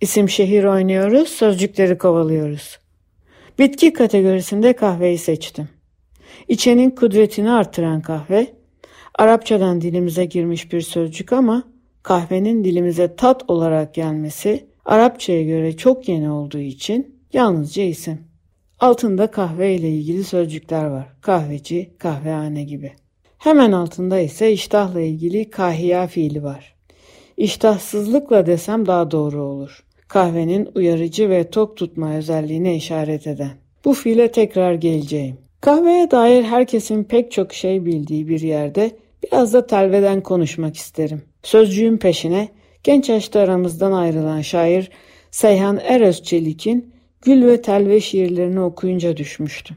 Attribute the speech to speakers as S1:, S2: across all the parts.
S1: İsim şehir oynuyoruz, sözcükleri kovalıyoruz. Bitki kategorisinde kahveyi seçtim. İçenin kudretini artıran kahve, Arapçadan dilimize girmiş bir sözcük ama kahvenin dilimize tat olarak gelmesi Arapçaya göre çok yeni olduğu için yalnızca isim. Altında kahve ile ilgili sözcükler var. Kahveci, kahvehane gibi. Hemen altında ise iştahla ilgili kahiya fiili var. İştahsızlıkla desem daha doğru olur. Kahvenin uyarıcı ve tok tutma özelliğine işaret eden. Bu fiile tekrar geleceğim. Kahveye dair herkesin pek çok şey bildiği bir yerde biraz da telveden konuşmak isterim. Sözcüğün peşine genç yaşta aramızdan ayrılan şair Seyhan Erözçelik'in Gül ve Telve şiirlerini okuyunca düşmüştüm.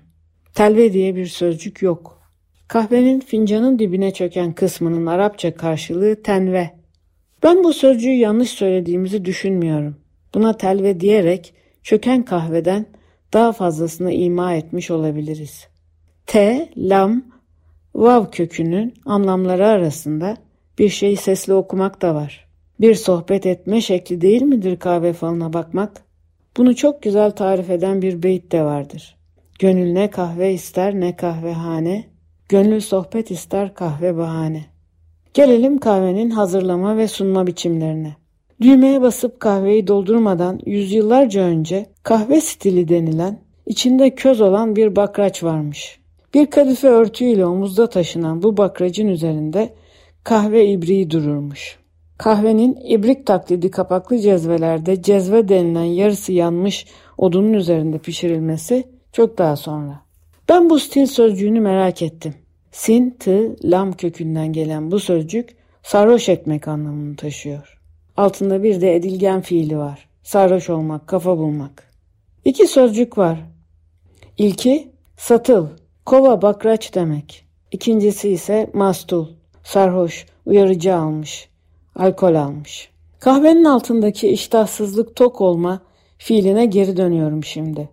S1: Telve diye bir sözcük yok. Kahvenin fincanın dibine çöken kısmının Arapça karşılığı tenve. Ben bu sözcüğü yanlış söylediğimizi düşünmüyorum. Buna telve diyerek çöken kahveden daha fazlasını ima etmiş olabiliriz. T, lam, vav kökünün anlamları arasında bir şeyi sesli okumak da var. Bir sohbet etme şekli değil midir kahve falına bakmak? Bunu çok güzel tarif eden bir beyit de vardır. Gönül ne kahve ister ne kahvehane, gönül sohbet ister kahve bahane. Gelelim kahvenin hazırlama ve sunma biçimlerine. Düğmeye basıp kahveyi doldurmadan yüzyıllarca önce kahve stili denilen, içinde köz olan bir bakraç varmış. Bir kadife örtüyle omuzda taşınan bu bakracın üzerinde kahve ibriği dururmuş. Kahvenin ibrik taklidi kapaklı cezvelerde cezve denilen yarısı yanmış odunun üzerinde pişirilmesi çok daha sonra. Ben bu stil sözcüğünü merak ettim. Sin, tı, lam kökünden gelen bu sözcük sarhoş etmek anlamını taşıyor. Altında bir de edilgen fiili var. Sarhoş olmak, kafa bulmak. İki sözcük var. İlki satıl, kova bakraç demek. İkincisi ise mastul, sarhoş, uyarıcı almış, alkol almış. Kahvenin altındaki iştahsızlık tok olma fiiline geri dönüyorum şimdi.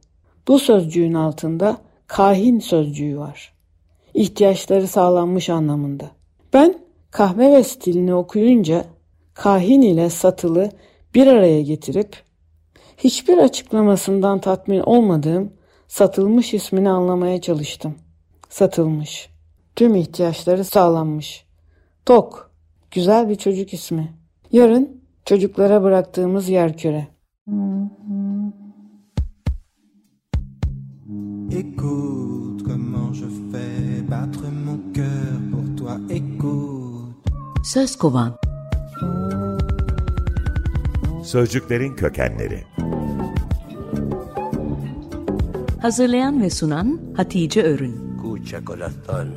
S1: Bu sözcüğün altında kahin sözcüğü var. İhtiyaçları sağlanmış anlamında. Ben kahve ve stilini okuyunca kahin ile satılı bir araya getirip hiçbir açıklamasından tatmin olmadığım satılmış ismini anlamaya çalıştım. Satılmış. Tüm ihtiyaçları sağlanmış. Tok. Güzel bir çocuk ismi. Yarın çocuklara bıraktığımız yerküre.
S2: Écoute comment je fais battre mon cœur pour toi. Écoute.
S3: Söz kovan.
S4: Sözcüklerin kökenleri.
S3: Hazırlayan ve sunan Hatice Örün.
S5: Escucha corazón,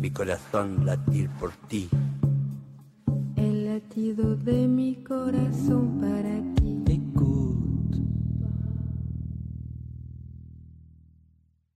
S5: mi corazón latir por ti.
S6: El latido de mi corazón.